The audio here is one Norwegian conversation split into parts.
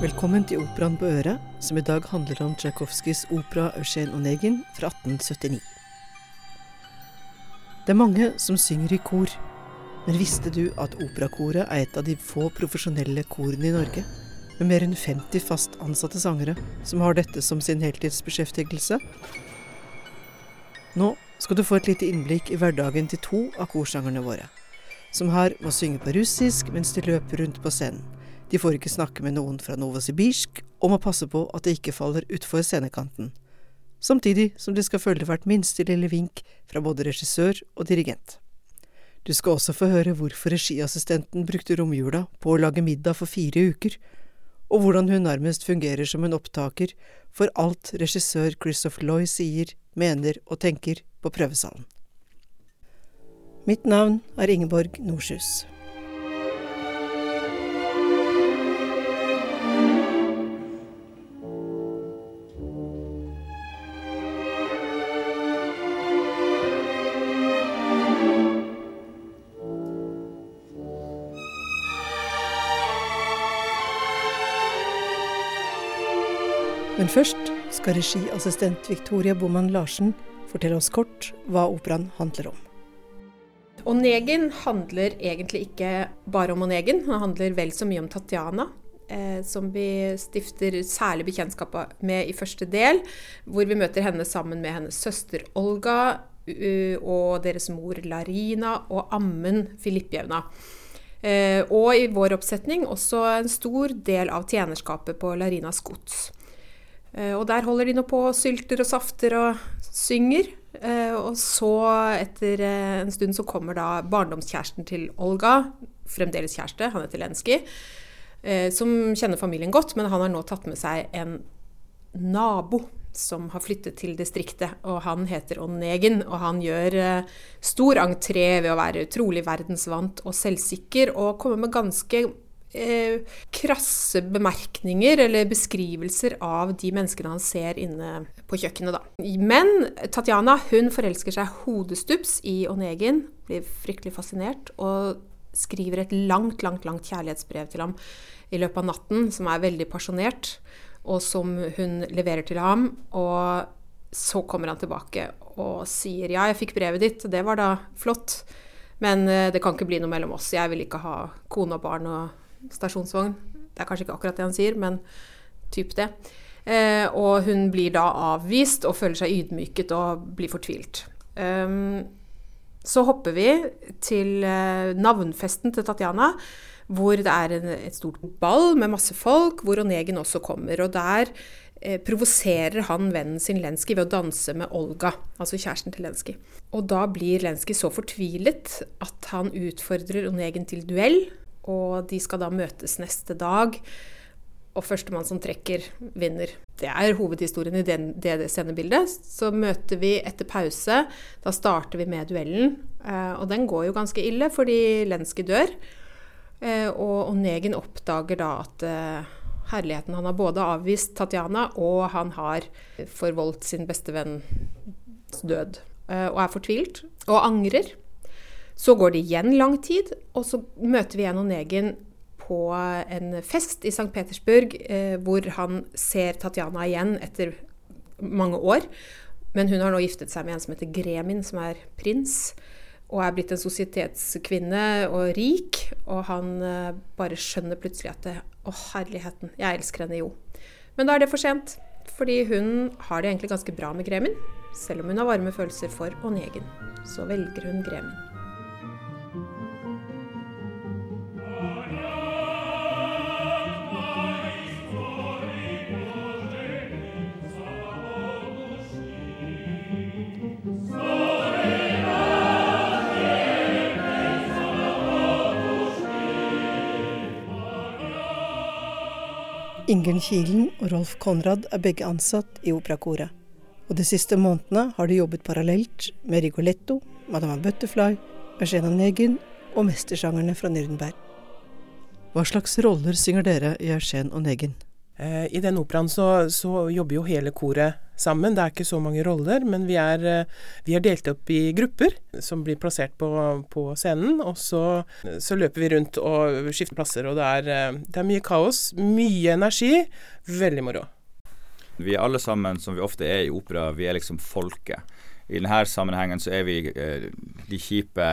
Velkommen til Operaen på øret, som i dag handler om Tsjajkovskijs opera Eugen Onegin fra 1879. Det er mange som synger i kor, men visste du at operakoret er et av de få profesjonelle korene i Norge? Med mer enn 50 fast ansatte sangere som har dette som sin heltidsbeskjeftigelse? Nå skal du få et lite innblikk i hverdagen til to av korsangerne våre, som her må synge på russisk mens de løper rundt på scenen. De får ikke snakke med noen fra Novosibirsk, og må passe på at de ikke faller utfor scenekanten. Samtidig som de skal følge hvert minste lille vink fra både regissør og dirigent. Du skal også få høre hvorfor regiassistenten brukte romjula på å lage middag for fire uker, og hvordan hun nærmest fungerer som en opptaker for alt regissør Christopher Loy sier, mener og tenker på prøvesalen. Mitt navn er Ingeborg Norshus. Men først skal regiassistent Victoria Boman Larsen fortelle oss kort hva operaen handler om. Onegin handler egentlig ikke bare om Onegin, den handler vel så mye om Tatjana. Eh, som vi stifter særlig bekjentskap med i første del, hvor vi møter henne sammen med hennes søster Olga og deres mor Larina og ammen Filippjevna. Eh, og i vår oppsetning også en stor del av tjenerskapet på Larinas gods. Eh, og der holder de nå på og sylter og safter og synger. Eh, og så, etter eh, en stund, så kommer da barndomskjæresten til Olga, fremdeles kjæreste, han heter Lenski, som kjenner familien godt, men han har nå tatt med seg en nabo som har flyttet til distriktet. Og han heter Onegin, og han gjør stor entré ved å være utrolig verdensvant og selvsikker, og kommer med ganske eh, krasse bemerkninger eller beskrivelser av de menneskene han ser inne på kjøkkenet. Da. Men Tatjana hun forelsker seg hodestups i Onegin, blir fryktelig fascinert og skriver et langt, langt, langt kjærlighetsbrev til ham i løpet av natten, som er veldig pasjonert, og som hun leverer til ham. Og så kommer han tilbake og sier ja, jeg fikk brevet ditt, det var da flott. Men eh, det kan ikke bli noe mellom oss. Jeg vil ikke ha kone og barn og stasjonsvogn. Det er kanskje ikke akkurat det han sier, men typ det. Eh, og hun blir da avvist og føler seg ydmyket og blir fortvilt. Um, så hopper vi til eh, navnfesten til Tatjana, hvor det er en, et stort ball med masse folk, hvor Onegin også kommer. Og der eh, provoserer han vennen sin Lenski ved å danse med Olga, altså kjæresten til Lenski. Og da blir Lenski så fortvilet at han utfordrer Onegin til duell, og de skal da møtes neste dag. Og førstemann som trekker, vinner. Det er hovedhistorien i den, det scenebildet. Så møter vi etter pause. Da starter vi med duellen. Eh, og den går jo ganske ille, fordi Lenski dør. Eh, og Onegin oppdager da at eh, herligheten Han har både avvist Tatjana, og han har forvoldt sin bestevenns død. Og er fortvilt. Og angrer. Så går det igjen lang tid, og så møter vi igjen Onegin på en fest i St. Petersburg, eh, hvor han ser Tatjana igjen etter mange år. Men hun har nå giftet seg med en som heter Gremin, som er prins. Og er blitt en sosietetskvinne og rik. Og han eh, bare skjønner plutselig at det, Å, herligheten, jeg elsker henne jo. Men da er det for sent. Fordi hun har det egentlig ganske bra med Gremin. Selv om hun har varme følelser for Onegin. Så velger hun Gremin. Ingunn Kilen og Rolf Konrad er begge ansatt i operakoret. Og de siste månedene har de jobbet parallelt med Rigoletto, Madame Butterfly, Eugena Negin og mestersangerne fra Nürnberg. Hva slags roller synger dere i Eugen og Negin? Eh, I den operaen så, så, jobber jo hele koret sammen. Det er ikke så mange roller, men vi er, eh, vi er delt opp i grupper som blir plassert på, på scenen. Og så, så, løper vi rundt og skifter plasser, og det er, eh, det er mye kaos. Mye energi. Veldig moro. Vi er alle sammen, som vi ofte er i opera, vi er liksom folket. I denne sammenhengen så er vi de kjipe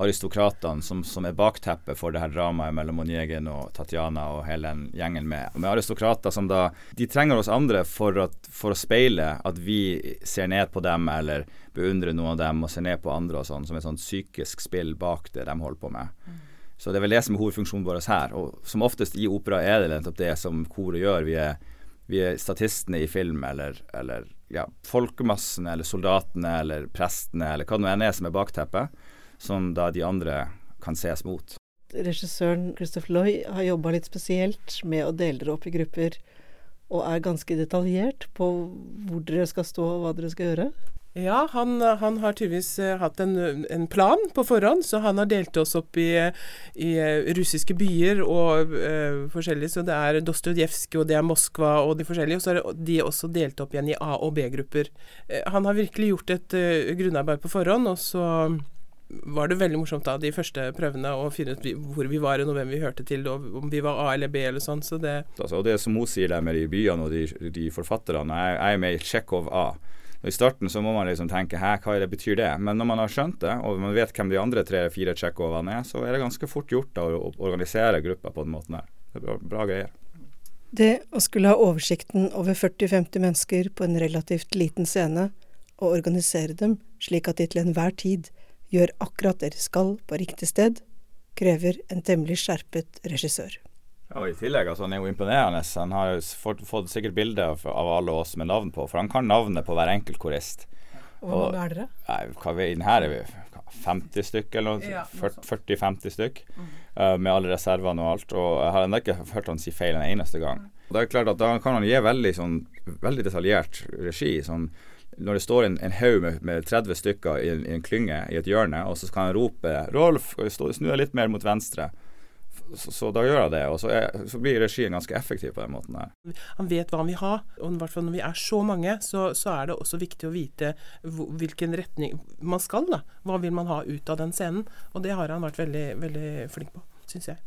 aristokratene som, som, er bakteppet for det her dramaet mellom Onegin og Tatjana og hele den gjengen med, med aristokrater som da De trenger oss andre for, at, for, å speile at vi ser ned på dem eller beundrer noen av dem og ser ned på andre og sånn, som et sånt psykisk spill bak det de holder på med. Mm. Så det er vel det som er hovedfunksjonen vår her. Og som oftest i opera er det nettopp det som koret gjør. Vi er, vi er statistene i film, eller, eller ja, folkemassene, eller soldatene, eller prestene, eller hva det nå enn er som er bakteppet som da de andre kan ses mot. Regissøren Christopher Loy har jobba litt spesielt med å dele dere opp i grupper, og er ganske detaljert på hvor dere skal stå og hva dere skal gjøre? Ja, han, han har tydeligvis uh, hatt en, en, plan på forhånd, så han har delt oss opp i, i uh, russiske byer og uh, forskjellig. Så det er Dostojevskij, og det er Moskva og de forskjellige. Og så er de også delt opp igjen i A- og B-grupper. han har virkelig gjort et grunnarbeid på forhånd, og så var det veldig morsomt da, de første prøvene å finne ut hvor vi var og hvem vi hørte til, og om vi var A eller B eller sånn. Så det altså, det som hun sier der med de byene og de, de forfatterne, jeg, jeg er med i Tsjekhov A. Og I starten så må man liksom tenke hæ, hva det betyr det? Men når man har skjønt det, og man vet hvem de andre tre-fire Tsjekhovene er, så er det ganske fort gjort da, å organisere gruppa på den måten der. Det er bra, bra greier. Det å skulle ha oversikten over 40-50 mennesker på en relativt liten scene, og organisere dem slik at de til enhver tid gjør akkurat det de skal på riktig sted, krever en temmelig skjerpet regissør. Og I tillegg, altså han er jo imponerende. Han har jo fått, fått sikkert bilde av, av, alle oss med navn på, for han kan navnet på hver enkelt korist. Hvor mange er dere? Nei, hva vi, her er vi 50 stykk, eller noe, ja, 40-50 stykk. Mm. Uh, med alle reservene og alt. Og jeg har ennå ikke hørt han si feil en eneste gang. Mm. Det er klart at Da kan han gi veldig, sånn, veldig detaljert regi. sånn når det står en, en haug med, med, 30 stykker i en, i en, klynge i et hjørne, og så kan han rope 'Rolf, snu deg litt mer mot venstre'. Så, så, da gjør jeg det, og så, er, så, blir regien ganske effektiv på den måten her. Han vet hva han vil ha, og i hvert fall når vi er så mange, så, så er det også viktig å vite hvilken retning man skal. da. Hva vil man ha ut av den scenen? Og det har han vært veldig, veldig flink på, syns jeg.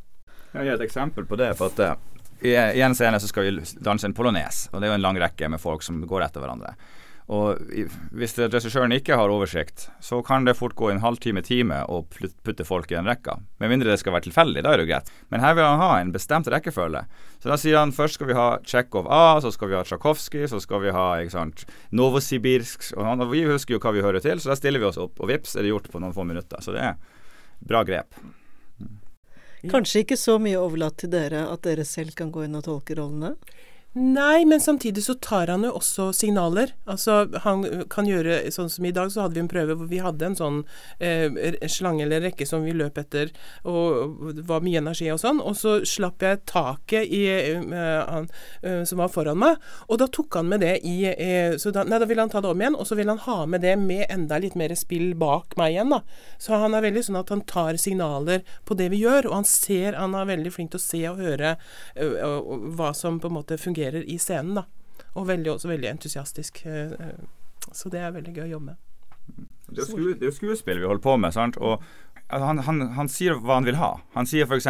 Jeg gir et eksempel på det. for at uh, i, I en scene så skal vi danse en polones, og det er jo en lang rekke med folk som går etter hverandre. Og hvis regissøren ikke har oversikt, så kan det fort gå en halvtime, time å putte folk i en rekke. Med mindre det skal være tilfeldig, da er det greit. Men her vil han ha en bestemt rekkefølge. Så da sier han først skal vi ha Tsjekhov A, så skal vi ha Tsjajkovskij, så skal vi ha ikke sant, Novosibirsk og, han, og Vi husker jo hva vi hører til, så da stiller vi oss opp. Og vips er det gjort på noen få minutter. Så det er bra grep. Kanskje ikke så mye overlatt til dere at dere selv kan gå inn og tolke rollene? Nei, men samtidig så tar han jo også signaler. Altså, han kan gjøre sånn som i dag, så hadde vi en prøve hvor vi hadde en sånn eh, slange eller rekke som vi løp etter, og det var mye energi og sånn. Og så slapp jeg taket i, eh, han, eh, som var foran meg, og da tok han med det i eh, da, Nei, da ville han ta det om igjen, og så ville han ha med det med enda litt mer spill bak meg igjen, da. Så han er veldig sånn at han tar signaler på det vi gjør, og han ser Han er veldig flink til å se og høre uh, hva som på en måte fungerer fungerer i scenen. da. Og veldig, også veldig entusiastisk. Eh, eh, så det er veldig gøy å jobbe med. Det er jo sku, skuespill vi holder på med. sant? Og han, han, han sier hva han vil ha. Han sier f.eks.: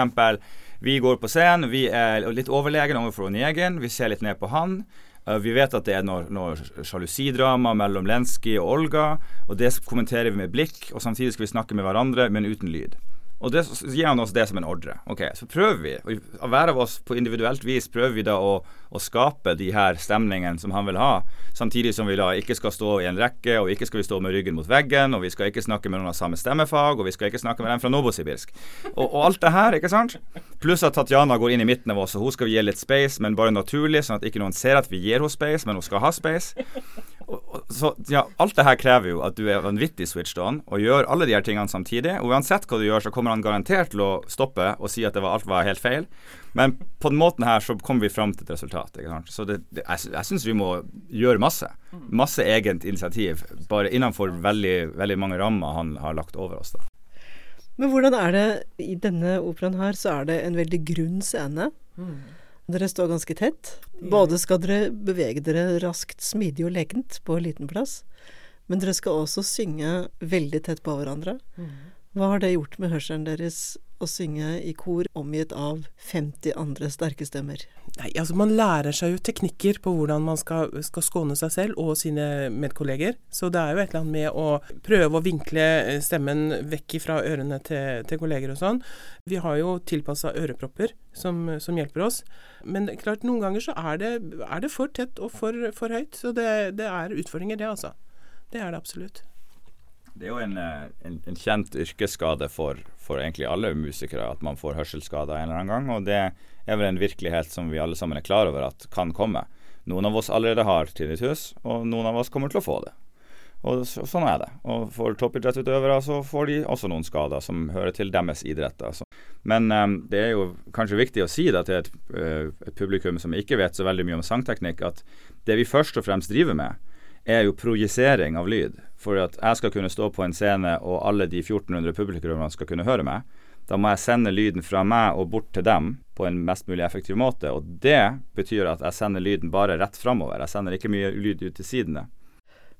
Vi går på scenen, vi er litt overlegne overfor Onegin, vi ser litt ned på han. Uh, vi vet at det er noe, noe sjalusidrama mellom Lenski og Olga, og det kommenterer vi med blikk. Og samtidig skal vi snakke med hverandre, men uten lyd. Og det, så gir han oss det som en ordre. Ok, Så prøver vi, og hver av oss på individuelt vis prøver vi da å, å, skape de her stemningene som han vil ha, samtidig som vi da ikke skal stå i en rekke, og ikke skal vi stå med ryggen mot veggen, og vi skal ikke snakke med noen av samme stemmefag, og vi skal ikke snakke med dem fra Novosibirsk. Og, og alt det her, ikke sant? Pluss at Tatjana går inn i midten av oss, og hun skal vi gi litt space, men bare naturlig, sånn at ikke noen ser at vi gir henne space, men hun skal ha space. Så ja, alt det her krever jo at du er vanvittig switched on og gjør alle de her tingene samtidig. Og uansett hva du gjør, så kommer han garantert til å stoppe og si at var, alt var helt feil. Men på den måten her så kommer vi fram til et resultat. Så det, det, jeg, jeg syns vi må gjøre masse. Masse eget initiativ. Bare innenfor veldig, veldig mange rammer han har lagt over oss. da. Men hvordan er det i denne operaen her, så er det en veldig grunn scene. Mm. Dere står ganske tett. Både skal dere bevege dere raskt, smidig og lekent på en liten plass, men dere skal også synge veldig tett på hverandre. Hva har det gjort med hørselen deres å synge i kor omgitt av 50 andre sterke stemmer? Nei, altså Man lærer seg jo teknikker på hvordan man skal, skal skåne seg selv og sine medkolleger. Så det er jo et eller annet med å prøve å vinkle stemmen vekk fra ørene til, til kolleger og sånn. Vi har jo tilpassa ørepropper som, som, hjelper oss. Men klart, noen ganger så er det, er det for tett og for, for høyt. Så det, det er utfordringer, det altså. Det er det absolutt. Det er jo en, en, en kjent yrkesskade for, for, egentlig alle musikere at man får hørselsskader en eller annen gang. Og det er vel en virkelighet som vi alle sammen er klar over at kan komme. Noen av oss allerede har tinnitus, og noen av oss kommer til å få det. Og så, Sånn er det. Og for toppidrettsutøvere så får de også noen skader som hører til deres idrett. Altså. Men um, det er jo kanskje viktig å si da til et, uh, et publikum som ikke vet så veldig mye om sangteknikk, at det vi først og fremst driver med, er jo projisering av lyd. For at jeg skal kunne stå på en scene og alle de 1400 publikummerne skal kunne høre meg, da må jeg sende lyden fra meg og bort til dem på en mest mulig effektiv måte. Og det betyr at jeg sender lyden bare rett framover. Jeg sender ikke mye lyd ut til sidene.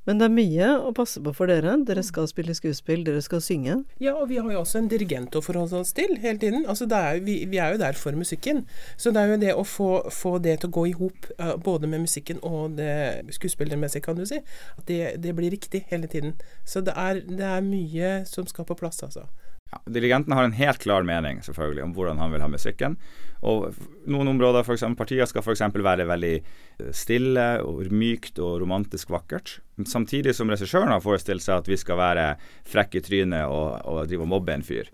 Men det er mye å passe på for dere. Dere skal spille skuespill, dere skal synge. Ja, og vi har jo også en dirigent å forholde oss til hele tiden. Altså, er, vi, vi, er jo der for musikken. Så det er jo det å få, få det til å gå i hop, uh, både med musikken og det skuespillermessige, kan du si. At det, det, blir riktig hele tiden. Så det er, det er mye som skal på plass, altså. Ja, dirigenten har en helt klar mening selvfølgelig om hvordan han vil ha musikken. Og Noen områder, f.eks. partier, skal f.eks. være veldig eh, stille og mykt og romantisk vakkert. Samtidig som regissøren har forestilt seg at vi skal være frekke i trynet og, og drive og mobbe en fyr.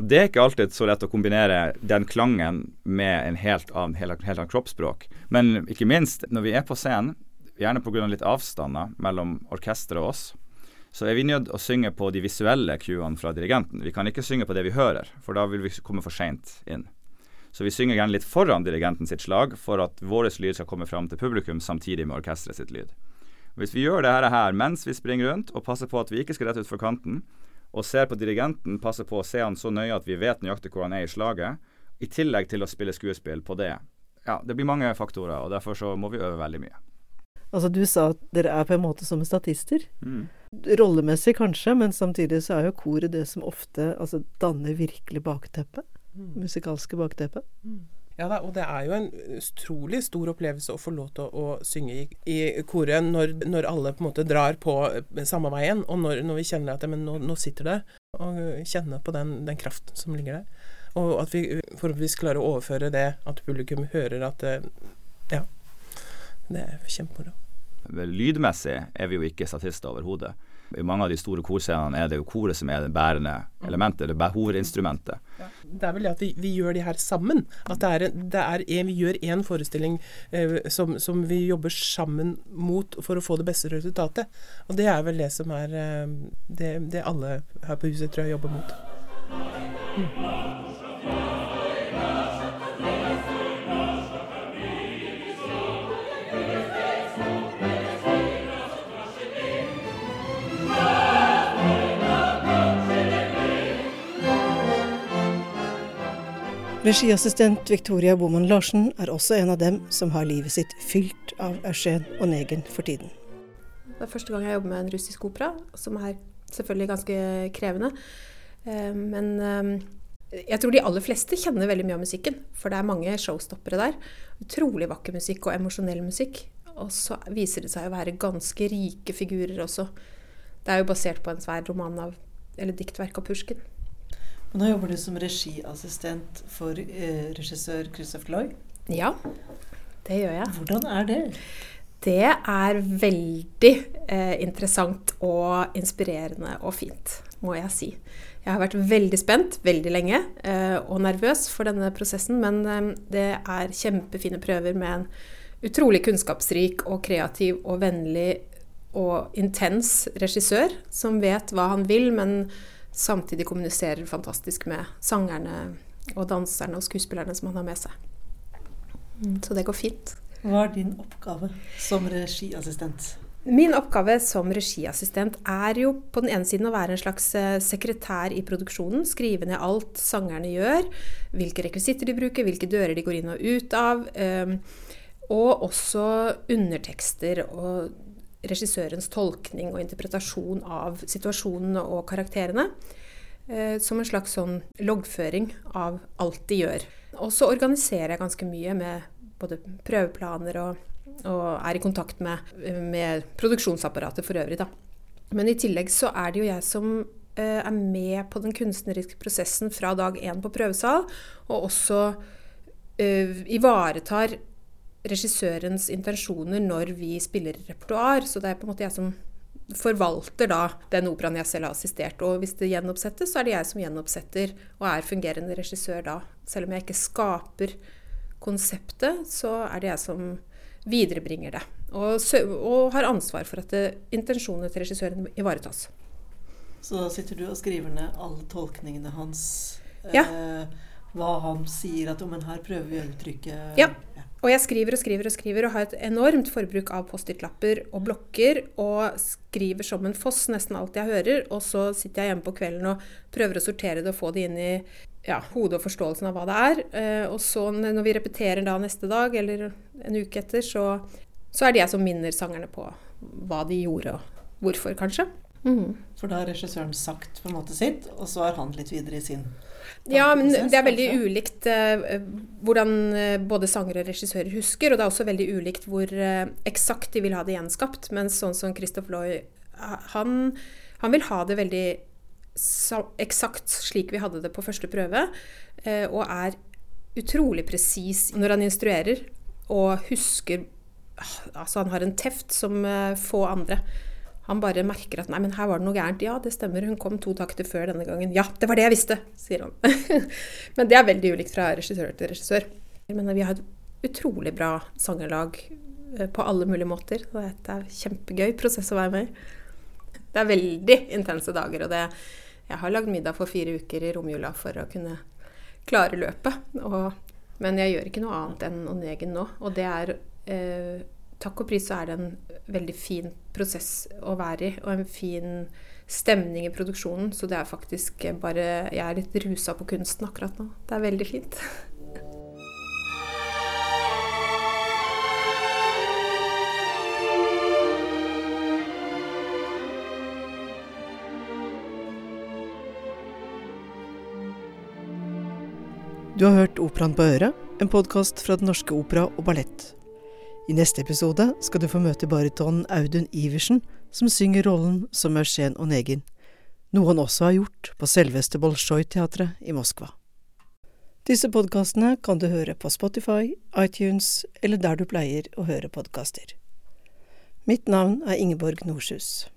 Det er ikke alltid så lett å kombinere den klangen med en helt annen, helt, helt annen kroppsspråk. Men ikke minst, når vi er på scenen, gjerne pga. litt avstander mellom orkesteret og oss, så er vi nødt å synge på de visuelle cuene fra dirigenten. Vi kan ikke synge på det vi hører, for da vil vi komme for seint inn. Så vi synger gjerne litt foran dirigenten sitt slag for at vår lyd skal komme fram til publikum samtidig med orkesteret sitt lyd. Hvis vi gjør det her mens vi springer rundt og passer på at vi ikke skal rett utfor kanten, og ser på dirigenten, passer på å se han så nøye at vi vet nøyaktig hvor han er i slaget, i tillegg til å spille skuespill på det. Ja, det blir mange faktorer, og derfor så må vi øve veldig mye. Altså, du sa at dere er på en måte som statister. Mm. Rollemessig kanskje, men samtidig så er jo koret det som ofte altså, danner virkelig bakteppet. Mm. Musikalske bakteppet. Mm. Ja da, og det er jo en utrolig stor opplevelse å få lov til å, å synge i, i koret når, når, alle på en måte drar på eh, samme veien, og når, når vi kjenner at men nå, nå, sitter det, og kjenner på den, den kraften som ligger der. Og at vi forhåpentligvis klarer å overføre det, at publikum hører at eh, Ja. Det er kjempemoro. Lydmessig er vi jo ikke statister overhodet. I mange av de store korscenene er det jo koret som er det bærende elementet, det hovedinstrumentet. Ja. Det er vel det at vi, vi, gjør de her sammen. At det er, det er en, vi gjør én forestilling eh, som, som, vi jobber sammen mot for å få det beste resultatet. Og det er vel det som er eh, det, det, alle her på huset tror jeg jobber mot. Mm. Regiassistent Victoria Boman Larsen er også en av dem som har livet sitt fylt av Eugen negen for tiden. Det er første gang jeg jobber med en russisk opera, som er selvfølgelig ganske krevende. Eh, men eh, jeg tror de aller fleste kjenner veldig mye av musikken, for det er mange showstoppere der. Utrolig vakker musikk og emosjonell musikk. Og så viser det seg å være ganske rike figurer også. Det er jo basert på en svær roman av, eller diktverk av Pushkin. Nå jobber du som regiassistent for eh, regissør Christopher Loy. Ja, det gjør jeg. Hvordan er det? Det er veldig eh, interessant og inspirerende og fint, må jeg si. Jeg har vært veldig spent veldig lenge eh, og nervøs for denne prosessen, men eh, det er kjempefine prøver med en utrolig kunnskapsrik og kreativ og vennlig og intens regissør som vet hva han vil, men samtidig kommuniserer fantastisk med sangerne og danserne og skuespillerne som han har med seg. Mm. Så det går fint. Hva er din oppgave som regiassistent? Min oppgave som regiassistent er jo på den ene siden å være en slags eh, sekretær i produksjonen. Skrive ned alt sangerne gjør, hvilke rekvisitter de bruker, hvilke dører de går inn og ut av. Um, og også undertekster og regissørens tolkning og interpretasjon av situasjonene og karakterene. Uh, som en slags sånn loggføring av alt de gjør. Og så organiserer jeg ganske mye med både prøveplaner og og er i kontakt med, med produksjonsapparatet for øvrig, da. Men i tillegg så er det jo jeg som eh, er med på den kunstneriske prosessen fra dag én på prøvesal, og også uh, ivaretar regissørens intensjoner når vi spiller repertoar. Så det er på en måte jeg som forvalter da den operaen jeg selv har assistert. Og hvis det gjenoppsettes, så er det jeg som gjenoppsetter og er fungerende regissør da. Selv om jeg ikke skaper konseptet, så er det jeg som viderebringer det. Og, og har ansvar for at det, intensjonene til regissøren ivaretas. Så da sitter du og skriver ned alle tolkningene hans? Ja. Eh, hva han sier at men her prøver vi å uttrykke Ja. Og jeg skriver og skriver og skriver og har et enormt forbruk av Post-It-lapper og blokker. Og skriver som en foss nesten alt jeg hører. Og så sitter jeg hjemme på kvelden og prøver å sortere det og få det inn i ja, hodet og forståelsen av hva det er. Eh, og så når vi repeterer da neste dag eller en uke etter, så, så er det jeg som minner sangerne på hva de gjorde og hvorfor, kanskje. Mm. For da har regissøren sagt på en måte sitt, og så har han litt videre i sin ja, men det er veldig ulikt uh, hvordan eh, både sangere og regissører husker. Og det er også veldig ulikt hvor uh, eksakt de vil ha det gjenskapt. Mens sånn som Christophe Loy, han, han, vil ha det veldig eksakt slik vi hadde det på første prøve. uh, og er utrolig presis når han instruerer, og husker ah, Altså, han har en teft som få andre. Han bare merker at 'nei, men her var det noe gærent'. 'Ja, det stemmer, hun kom to takter før denne gangen'. 'Ja, det var det jeg visste', sier han. men det er veldig ulikt fra regissør til regissør. Men vi har et utrolig bra sangerlag eh, på alle mulige måter. Det er kjempegøy prosess å være med i. Det er veldig intense dager. Og det, jeg har lagd middag for fire uker i romjula for å kunne klare løpet. Og, men jeg gjør ikke noe annet enn Onegen nå. Og det er eh, takk og pris så er det en veldig fin prosess å være i, og en fin stemning i produksjonen. Så det er faktisk bare Jeg er litt rusa på kunsten akkurat nå. Det er veldig fint. Du har hørt Operaen på øret, en podkast fra Den Norske Opera og Ballett. I neste episode skal du få møte baritonen Audun Iversen, som synger rollen som Eugen Onegin, noe han også har gjort på selveste Bolsjoj-teatret i Moskva. Disse podkastene kan du høre på Spotify, iTunes eller der du pleier å høre podkaster. Mitt navn er Ingeborg Norshus.